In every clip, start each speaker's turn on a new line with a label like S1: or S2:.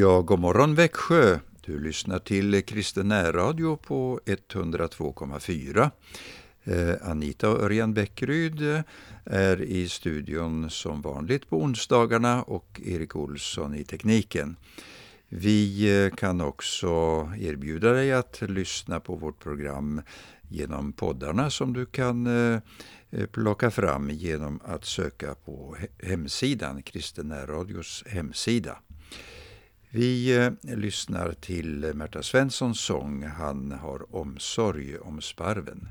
S1: Ja, god morgon Växjö! Du lyssnar till Kristen närradio på 102,4. Eh, Anita och Örjan Bäckryd eh, är i studion som vanligt på onsdagarna och Erik Olsson i tekniken. Vi eh, kan också erbjuda dig att lyssna på vårt program genom poddarna som du kan plocka fram genom att söka på hemsidan, Kristen närradios hemsida. Vi eh, lyssnar till Märta Svenssons sång Han har omsorg om sparven.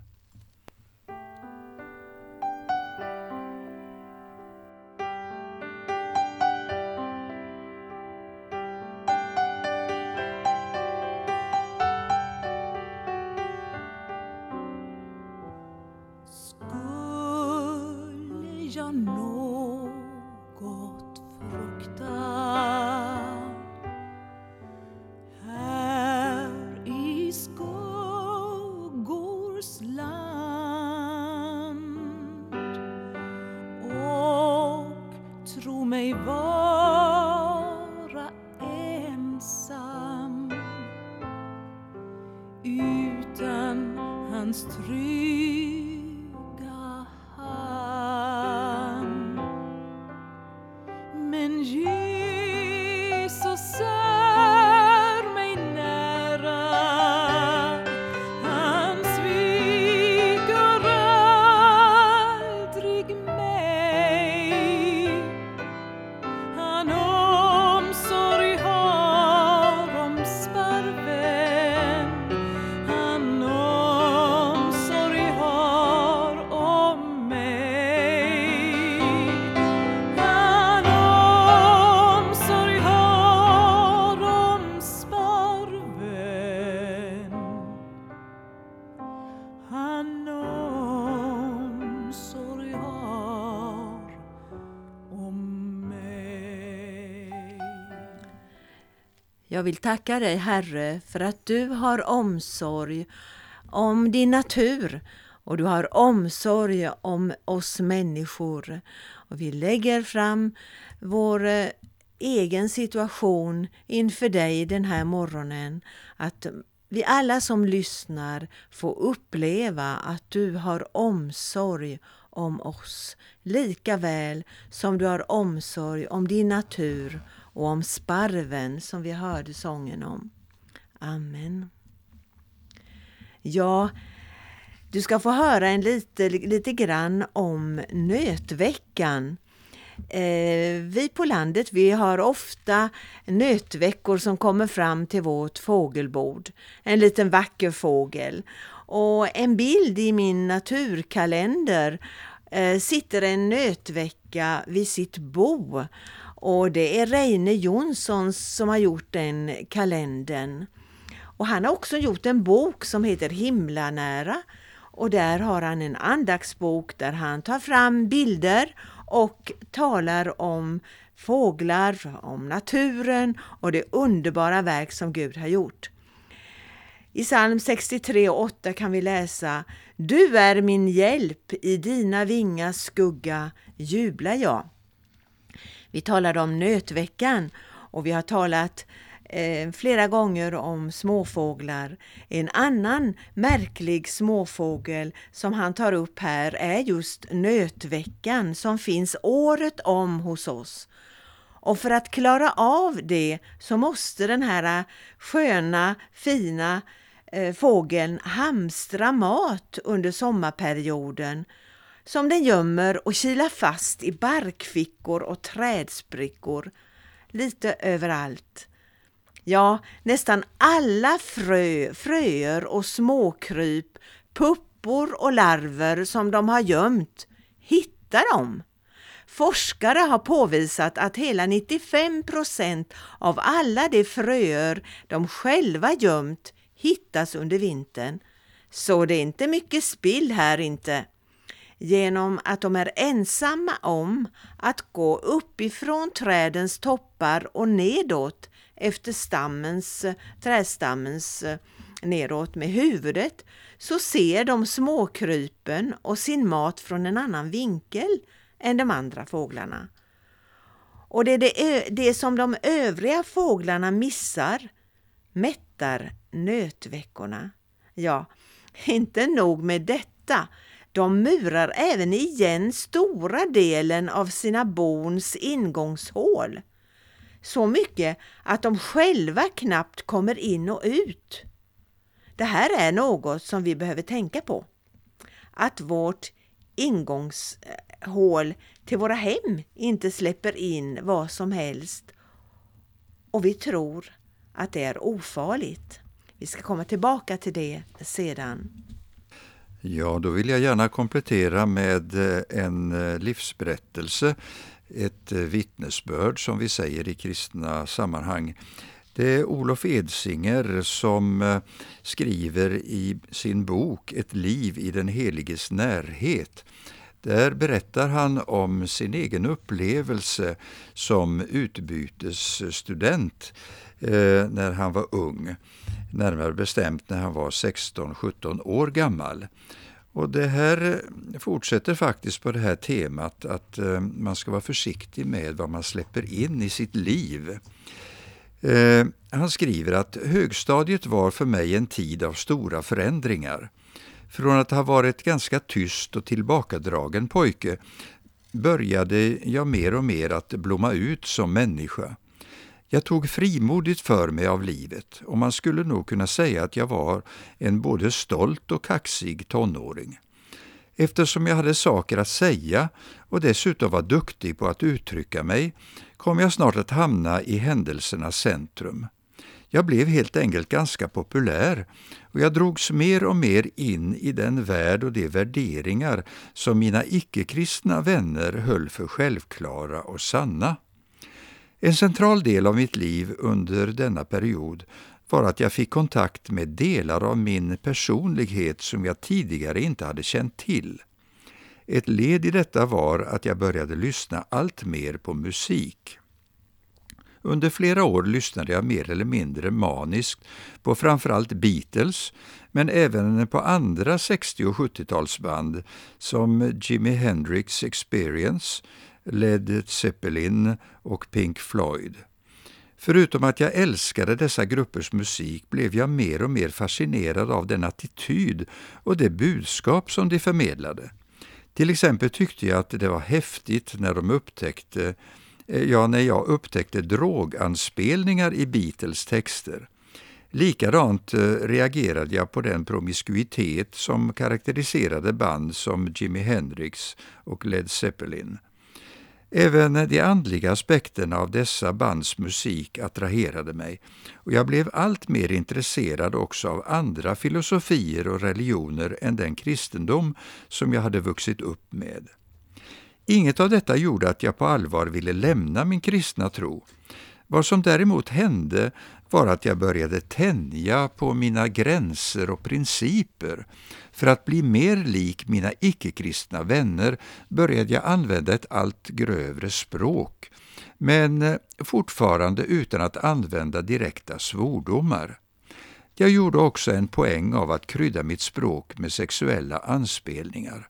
S2: Jag vill tacka dig Herre för att du har omsorg om din natur och du har omsorg om oss människor. Och vi lägger fram vår eh, egen situation inför dig den här morgonen. Att vi alla som lyssnar får uppleva att du har omsorg om oss, lika väl som du har omsorg om din natur och om sparven som vi hörde sången om. Amen. Ja, du ska få höra en lite, lite grann om nötveckan. Eh, vi på landet vi har ofta nötveckor som kommer fram till vårt fågelbord. En liten vacker fågel. Och en bild i min naturkalender eh, sitter en nötvecka vid sitt bo och det är Reine Jonsson som har gjort den kalendern. Och han har också gjort en bok som heter Himlanära och där har han en andaktsbok där han tar fram bilder och talar om fåglar, om naturen och det underbara verk som Gud har gjort. I psalm 63 och 8 kan vi läsa Du är min hjälp, i dina vingars skugga jublar jag. Vi talade om nötveckan och vi har talat eh, flera gånger om småfåglar. En annan märklig småfågel som han tar upp här är just nötveckan som finns året om hos oss. Och för att klara av det så måste den här sköna, fina eh, fågeln hamstra mat under sommarperioden som den gömmer och kilar fast i barkfickor och trädsprickor, lite överallt. Ja, nästan alla frö, fröer och småkryp, puppor och larver som de har gömt hittar de. Forskare har påvisat att hela 95 procent av alla de fröer de själva gömt hittas under vintern. Så det är inte mycket spill här inte genom att de är ensamma om att gå uppifrån trädens toppar och nedåt efter stammens, trädstammens eh, nedåt med huvudet så ser de småkrypen och sin mat från en annan vinkel än de andra fåglarna. Och det är det, det som de övriga fåglarna missar mättar nötveckorna. Ja, inte nog med detta. De murar även igen stora delen av sina bons ingångshål. Så mycket att de själva knappt kommer in och ut. Det här är något som vi behöver tänka på. Att vårt ingångshål till våra hem inte släpper in vad som helst och vi tror att det är ofarligt. Vi ska komma tillbaka till det sedan.
S3: Ja, då vill jag gärna komplettera med eh, en eh, livsberättelse, ett eh, vittnesbörd som vi säger i kristna sammanhang. Det är Olof Edsinger som skriver i sin bok Ett liv i den heliges närhet. Där berättar han om sin egen upplevelse som utbytesstudent eh, när han var ung. Närmare bestämt när han var 16-17 år gammal. Och Det här fortsätter faktiskt på det här temat att eh, man ska vara försiktig med vad man släpper in i sitt liv. Eh, han skriver att högstadiet var för mig en tid av stora förändringar. Från att ha varit ganska tyst och tillbakadragen pojke började jag mer och mer att blomma ut som människa. Jag tog frimodigt för mig av livet och man skulle nog kunna säga att jag var en både stolt och kaxig tonåring. Eftersom jag hade saker att säga och dessutom var duktig på att uttrycka mig kom jag snart att hamna i händelsernas centrum. Jag blev helt enkelt ganska populär och jag drogs mer och mer in i den värld och de värderingar som mina icke-kristna vänner höll för självklara och sanna. En central del av mitt liv under denna period var att jag fick kontakt med delar av min personlighet som jag tidigare inte hade känt till. Ett led i detta var att jag började lyssna allt mer på musik. Under flera år lyssnade jag mer eller mindre maniskt på framförallt Beatles, men även på andra 60 och 70-talsband som Jimi Hendrix Experience, Led Zeppelin och Pink Floyd. Förutom att jag älskade dessa gruppers musik blev jag mer och mer fascinerad av den attityd och det budskap som de förmedlade. Till exempel tyckte jag att det var häftigt när de upptäckte eh, ja, när jag upptäckte droganspelningar i Beatles texter. Likadant eh, reagerade jag på den promiskuitet som karaktäriserade band som Jimi Hendrix och Led Zeppelin. Även de andliga aspekterna av dessa bands musik attraherade mig och jag blev allt mer intresserad också av andra filosofier och religioner än den kristendom som jag hade vuxit upp med. Inget av detta gjorde att jag på allvar ville lämna min kristna tro. Vad som däremot hände var att jag började tänja på mina gränser och principer. För att bli mer lik mina icke-kristna vänner började jag använda ett allt grövre språk, men eh, fortfarande utan att använda direkta svordomar. Jag gjorde också en poäng av att krydda mitt språk med sexuella anspelningar.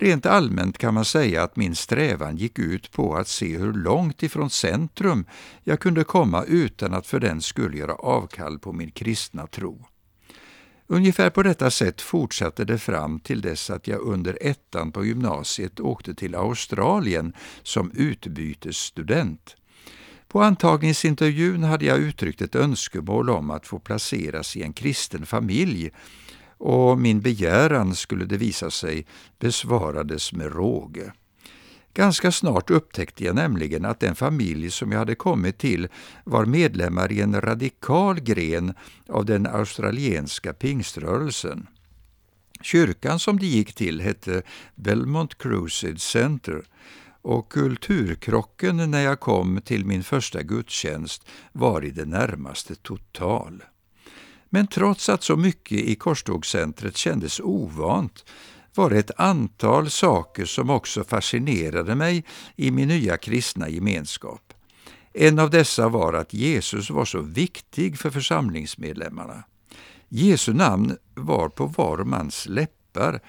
S3: Rent allmänt kan man säga att min strävan gick ut på att se hur långt ifrån centrum jag kunde komma utan att för den skull göra avkall på min kristna tro. Ungefär på detta sätt fortsatte det fram till dess att jag under ettan på gymnasiet åkte till Australien som utbytesstudent. På antagningsintervjun hade jag uttryckt ett önskemål om att få placeras i en kristen familj och min begäran, skulle det visa sig, besvarades med råge. Ganska snart upptäckte jag nämligen att den familj som jag hade kommit till var medlemmar i en radikal gren av den australienska pingströrelsen. Kyrkan som de gick till hette Belmont Crusade Center och kulturkrocken när jag kom till min första gudstjänst var i det närmaste total. Men trots att så mycket i korstågscentret kändes ovant var det ett antal saker som också fascinerade mig i min nya kristna gemenskap. En av dessa var att Jesus var så viktig för församlingsmedlemmarna. Jesu namn var på var mans läppar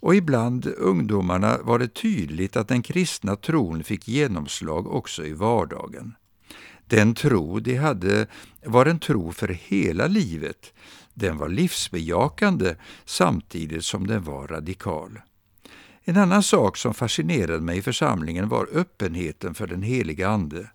S3: och ibland ungdomarna var det tydligt att den kristna tron fick genomslag också i vardagen. Den tro de hade var en tro för hela livet. Den var livsbejakande samtidigt som den var radikal. En annan sak som fascinerade mig i församlingen var öppenheten för den heliga Ande.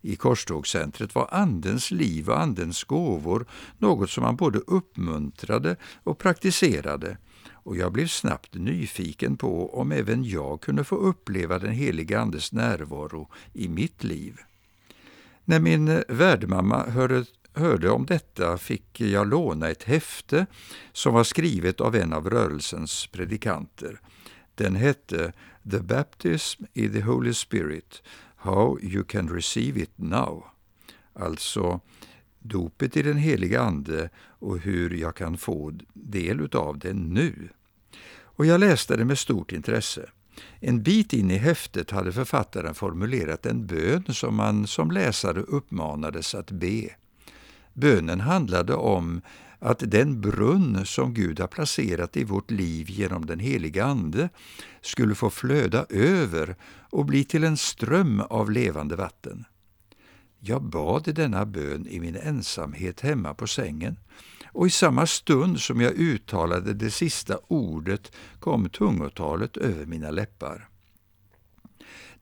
S3: I Korstågscentret var Andens liv och Andens gåvor något som man både uppmuntrade och praktiserade och jag blev snabbt nyfiken på om även jag kunde få uppleva den heliga Andes närvaro i mitt liv. När min värdmamma hörde, hörde om detta fick jag låna ett häfte som var skrivet av en av rörelsens predikanter. Den hette The Baptism in the Holy Spirit, How you can receive it now. Alltså dopet i den heliga Ande och hur jag kan få del av det nu. Och jag läste det med stort intresse. En bit in i häftet hade författaren formulerat en bön som man som läsare uppmanades att be. Bönen handlade om att den brunn som Gud har placerat i vårt liv genom den heliga Ande skulle få flöda över och bli till en ström av levande vatten. Jag bad denna bön i min ensamhet hemma på sängen och i samma stund som jag uttalade det sista ordet kom tungotalet över mina läppar.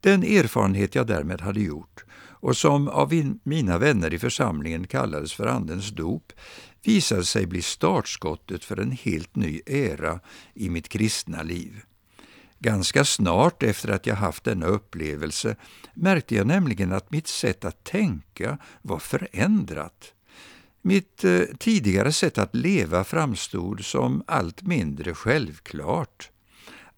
S3: Den erfarenhet jag därmed hade gjort och som av mina vänner i församlingen kallades för Andens dop visade sig bli startskottet för en helt ny era i mitt kristna liv. Ganska snart efter att jag haft denna upplevelse märkte jag nämligen att mitt sätt att tänka var förändrat. Mitt eh, tidigare sätt att leva framstod som allt mindre självklart.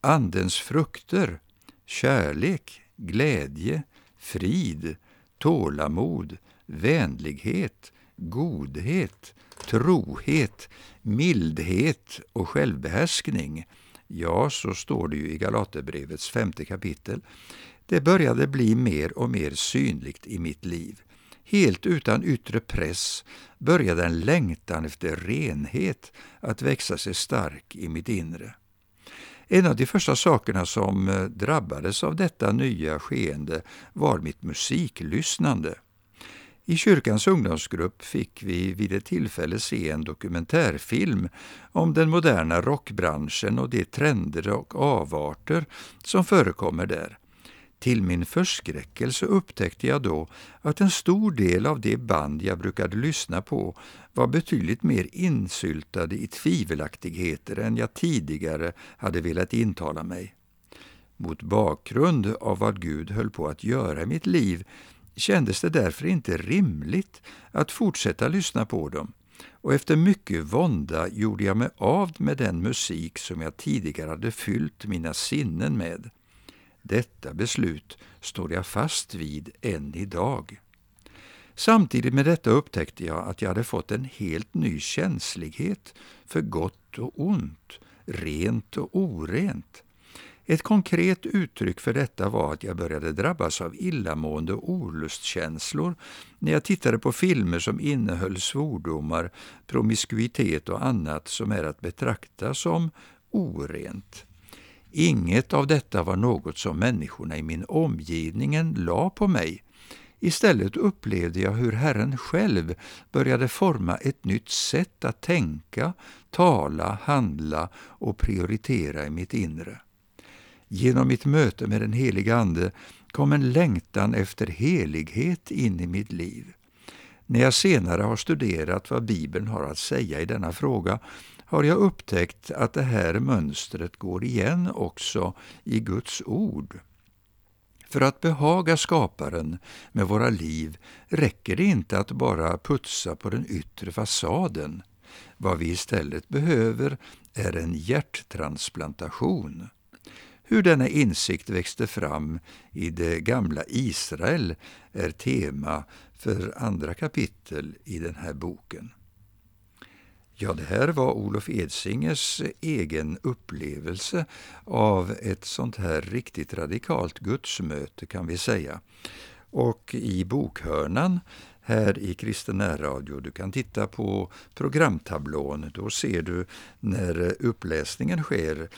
S3: Andens frukter, kärlek, glädje, frid, tålamod, vänlighet, godhet, trohet, mildhet och självbehärskning. Ja, så står det ju i Galaterbrevets femte kapitel. Det började bli mer och mer synligt i mitt liv. Helt utan yttre press började en längtan efter renhet att växa sig stark i mitt inre. En av de första sakerna som eh, drabbades av detta nya skeende var mitt musiklyssnande. I kyrkans ungdomsgrupp fick vi vid ett tillfälle se en dokumentärfilm om den moderna rockbranschen och de trender och avarter som förekommer där. Till min förskräckelse upptäckte jag då att en stor del av de band jag brukade lyssna på var betydligt mer insyltade i tvivelaktigheter än jag tidigare hade velat intala mig. Mot bakgrund av vad Gud höll på att göra i mitt liv kändes det därför inte rimligt att fortsätta lyssna på dem och efter mycket vånda gjorde jag mig av med den musik som jag tidigare hade fyllt mina sinnen med. Detta beslut står jag fast vid än idag. Samtidigt med detta upptäckte jag att jag hade fått en helt ny känslighet för gott och ont, rent och orent. Ett konkret uttryck för detta var att jag började drabbas av illamående och olustkänslor när jag tittade på filmer som innehöll svordomar, promiskuitet och annat som är att betrakta som orent. Inget av detta var något som människorna i min omgivning la på mig. Istället upplevde jag hur Herren själv började forma ett nytt sätt att tänka, tala, handla och prioritera i mitt inre. Genom mitt möte med den helige Ande kom en längtan efter helighet in i mitt liv. När jag senare har studerat vad Bibeln har att säga i denna fråga har jag upptäckt att det här mönstret går igen också i Guds ord. För att behaga skaparen med våra liv räcker det inte att bara putsa på den yttre fasaden. Vad vi istället behöver är en hjärttransplantation. Hur denna insikt växte fram i det gamla Israel är tema för andra kapitel i den här boken. Ja, det här var Olof Edsingers egen upplevelse av ett sånt här riktigt radikalt gudsmöte kan vi säga. Och i bokhörnan här i Kristen Radio. Du kan titta på programtablån. Då ser du när uppläsningen sker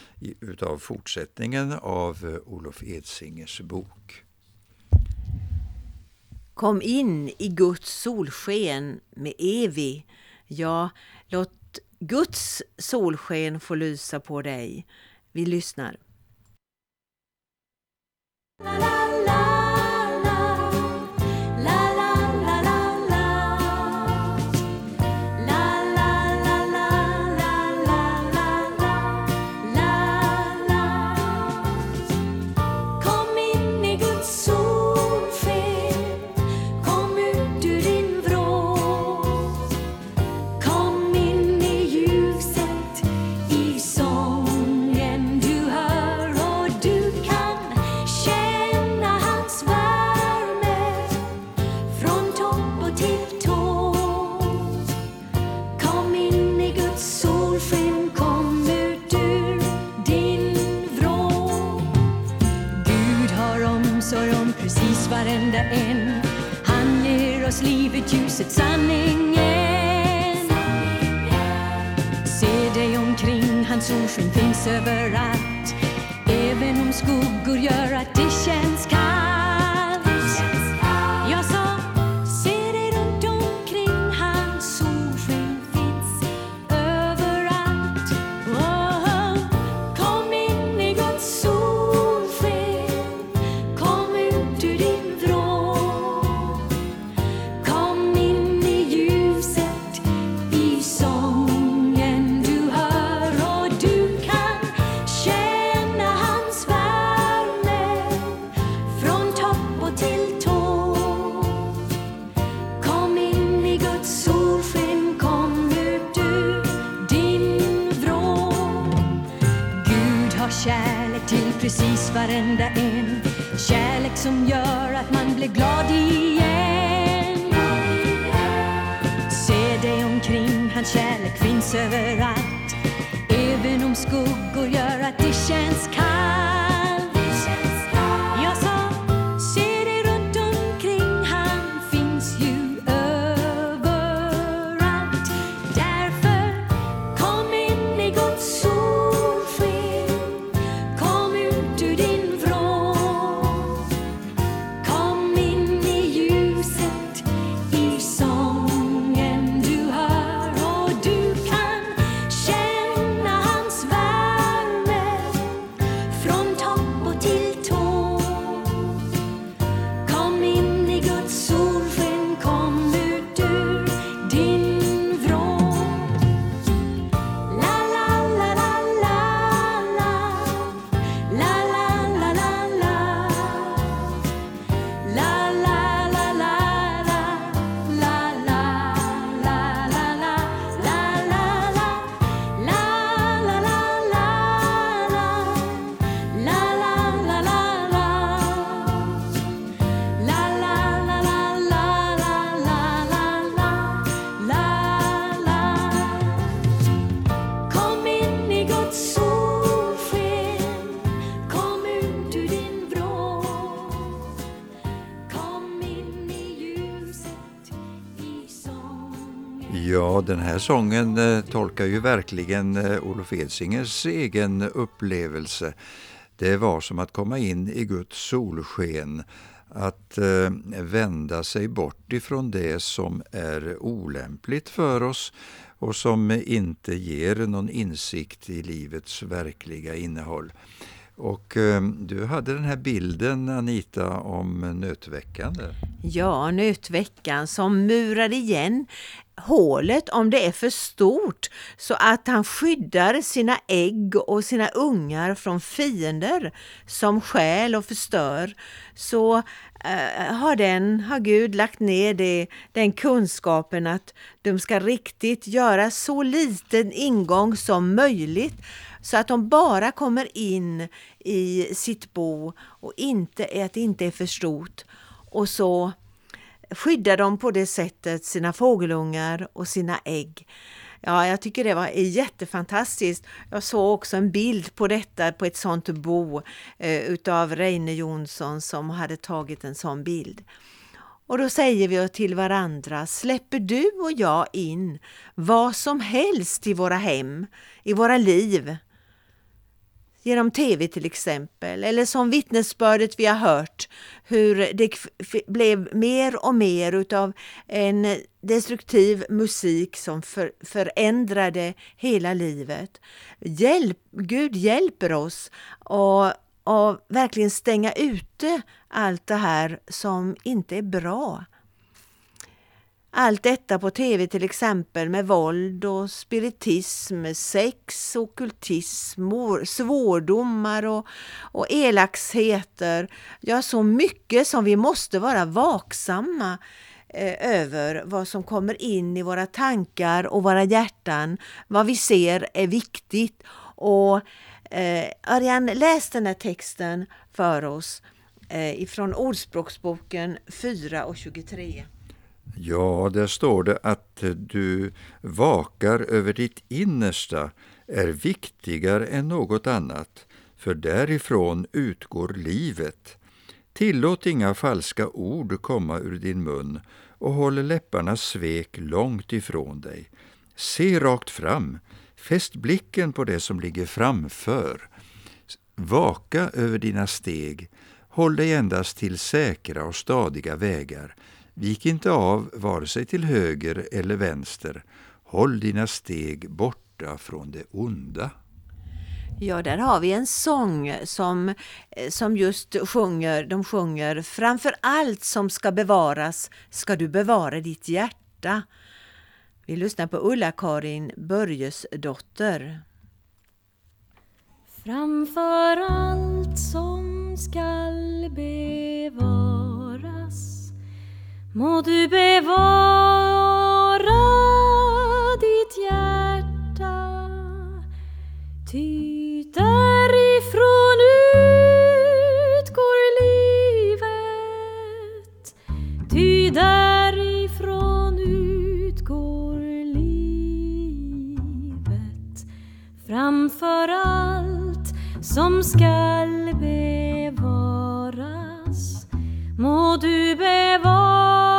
S3: utav fortsättningen av Olof Edsingers bok.
S4: Kom in i Guds solsken med Evi. Ja, låt Guds solsken få lysa på dig. Vi lyssnar. some yard.
S3: Ja, den här sången eh, tolkar ju verkligen eh, Olof Edsingers egen upplevelse. Det var som att komma in i Guds solsken, att eh, vända sig bort ifrån det som är olämpligt för oss och som inte ger någon insikt i livets verkliga innehåll. Och eh, du hade den här bilden Anita om nötveckan. Där.
S4: Ja, nötveckan som murar igen hålet om det är för stort så att han skyddar sina ägg och sina ungar från fiender som skäl och förstör. Så eh, har, den, har Gud lagt ner det, den kunskapen att de ska riktigt göra så liten ingång som möjligt så att de bara kommer in i sitt bo och inte, att det inte är för stort. Och så skyddar de på det sättet sina fågelungar och sina ägg. Ja, jag tycker det var jättefantastiskt. Jag såg också en bild på detta på ett sånt bo eh, utav Reine Jonsson som hade tagit en sån bild.
S2: Och då säger vi till varandra, släpper du och jag in vad som helst i våra hem, i våra liv? Genom tv till exempel, eller som vittnesbördet vi har hört, hur det blev mer och mer utav en destruktiv musik som för, förändrade hela livet. Hjälp, Gud hjälper oss och och verkligen stänga ute allt det här som inte är bra. Allt detta på tv till exempel med våld och spiritism, sex, okultism, svordomar och, och elakheter. Ja, så mycket som vi måste vara vaksamma eh, över vad som kommer in i våra tankar och våra hjärtan. Vad vi ser är viktigt. Och Eh, Ariane, läs den här texten för oss eh, ifrån Ordspråksboken 4 och 23.
S3: Ja, där står det att du vakar över ditt innersta är viktigare än något annat, för därifrån utgår livet. Tillåt inga falska ord komma ur din mun och håll läpparnas svek långt ifrån dig. Se rakt fram, Fäst blicken på det som ligger framför. Vaka över dina steg. Håll dig endast till säkra och stadiga vägar. Vik inte av vare sig till höger eller vänster. Håll dina steg borta från det onda.
S2: Ja, där har vi en sång som, som just sjunger, de sjunger Framför allt som ska bevaras ska du bevara ditt hjärta. Vi lyssnar på Ulla-Karin Börjesdotter.
S4: Framför allt som skall bevaras må du bevara ditt hjärta. Ty därifrån utgår livet. Ty därifrån utgår livet. Framför allt som skall bevaras må du bevara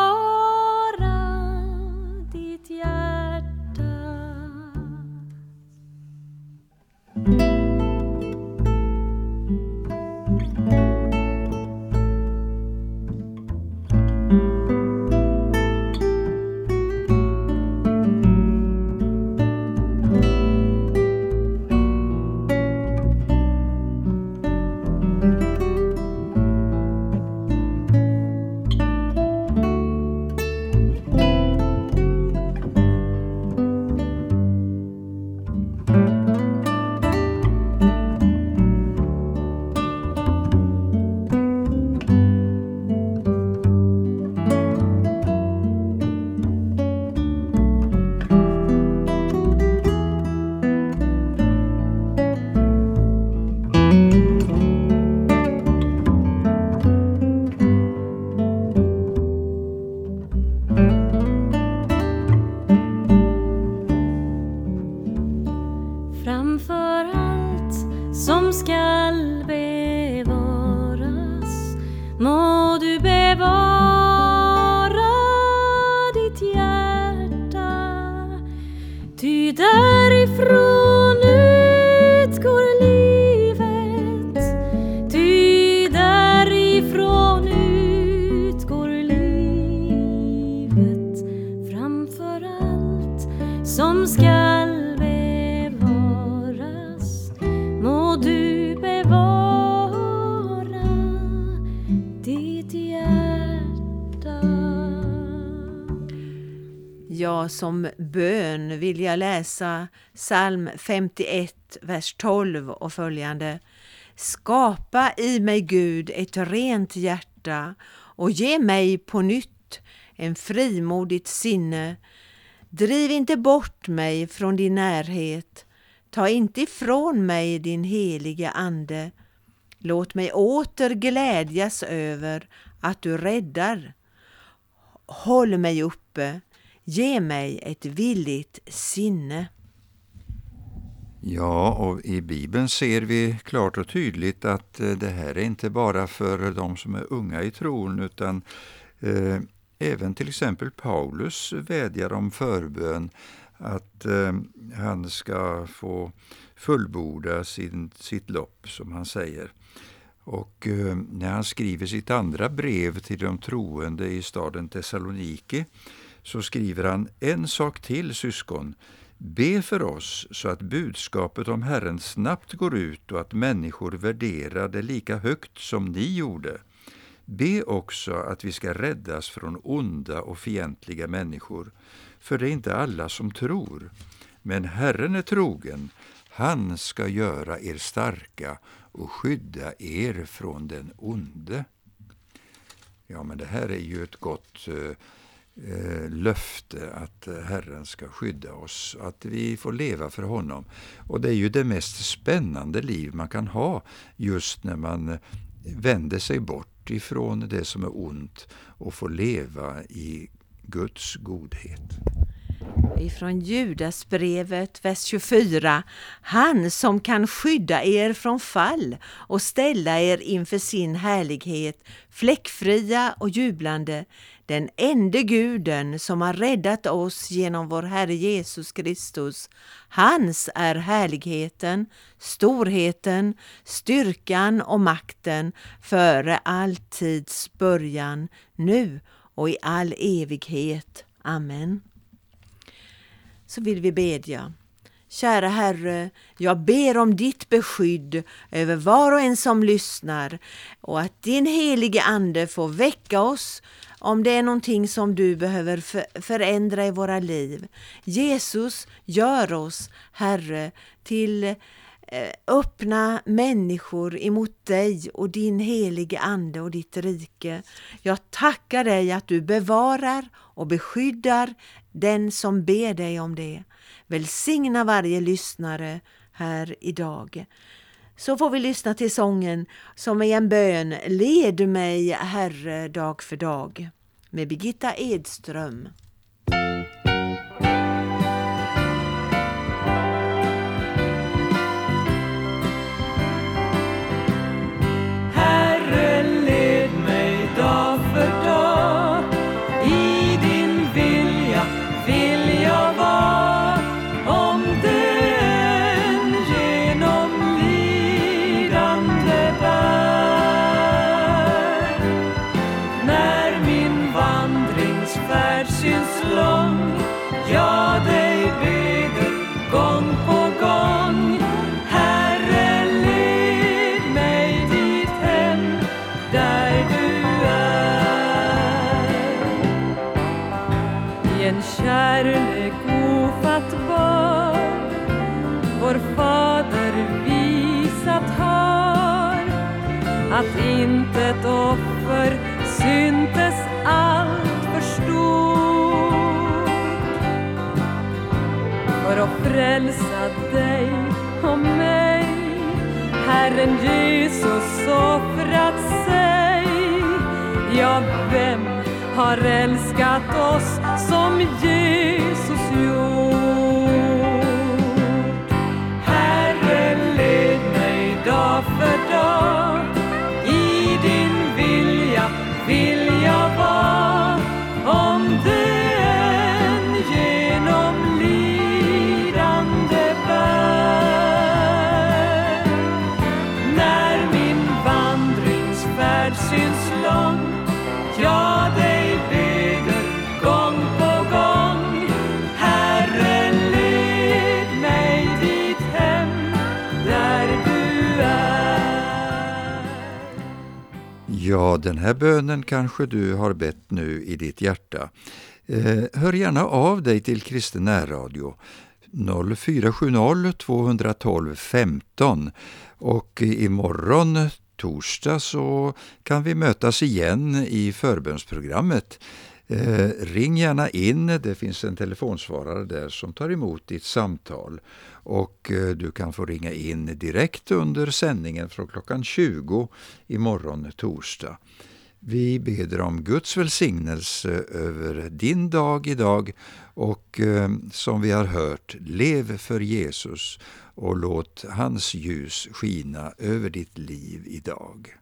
S2: som bön vill jag läsa psalm 51, vers 12 och följande. Skapa i mig, Gud, ett rent hjärta och ge mig på nytt en frimodigt sinne. Driv inte bort mig från din närhet. Ta inte ifrån mig din heliga Ande. Låt mig åter glädjas över att du räddar. Håll mig uppe Ge mig ett villigt sinne.
S3: Ja, och i Bibeln ser vi klart och tydligt att eh, det här är inte bara för de som är unga i tron, utan eh, även till exempel Paulus vädjar om förbön att eh, han ska få fullborda sin, sitt lopp, som han säger. Och eh, när han skriver sitt andra brev till de troende i staden Thessaloniki så skriver han en sak till syskon. Be för oss så att budskapet om Herren snabbt går ut och att människor värderar det lika högt som ni gjorde. Be också att vi ska räddas från onda och fientliga människor, för det är inte alla som tror. Men Herren är trogen, han ska göra er starka och skydda er från den onde. Ja, men det här är ju ett gott eh, eh, löfte att eh, Herren ska skydda oss, att vi får leva för honom. Och det är ju det mest spännande liv man kan ha just när man vänder sig bort ifrån det som är ont och får leva i Guds godhet
S2: ifrån Judasbrevet, vers 24. Han som kan skydda er från fall och ställa er inför sin härlighet, fläckfria och jublande, den ende guden som har räddat oss genom vår Herre Jesus Kristus. Hans är härligheten, storheten, styrkan och makten före all tids början, nu och i all evighet. Amen så vill vi bedja. Kära Herre, jag ber om ditt beskydd över var och en som lyssnar och att din helige Ande får väcka oss om det är någonting som du behöver förändra i våra liv. Jesus, gör oss, Herre, till eh, öppna människor emot dig och din helige Ande och ditt rike. Jag tackar dig att du bevarar och beskyddar den som ber dig om det. Välsigna varje lyssnare här idag. Så får vi lyssna till sången som är en bön Led mig Herre dag för dag med Birgitta Edström.
S1: Att ett offer syntes allt för stort. För att frälsa dig och mig Herren Jesus offrat sig. Ja, vem har älskat oss som Jesus gjort? Herren led mig dag för dag vill
S3: Ja, den här bönen kanske du har bett nu i ditt hjärta. Eh, hör gärna av dig till Kristen närradio 0470 212 15 och imorgon torsdag så kan vi mötas igen i förbönsprogrammet. Eh, ring gärna in, det finns en telefonsvarare där som tar emot ditt samtal. Och eh, du kan få ringa in direkt under sändningen från klockan 20 imorgon torsdag. Vi beder om Guds välsignelse över din dag idag och eh, som vi har hört, lev för Jesus och låt hans ljus skina över ditt liv idag.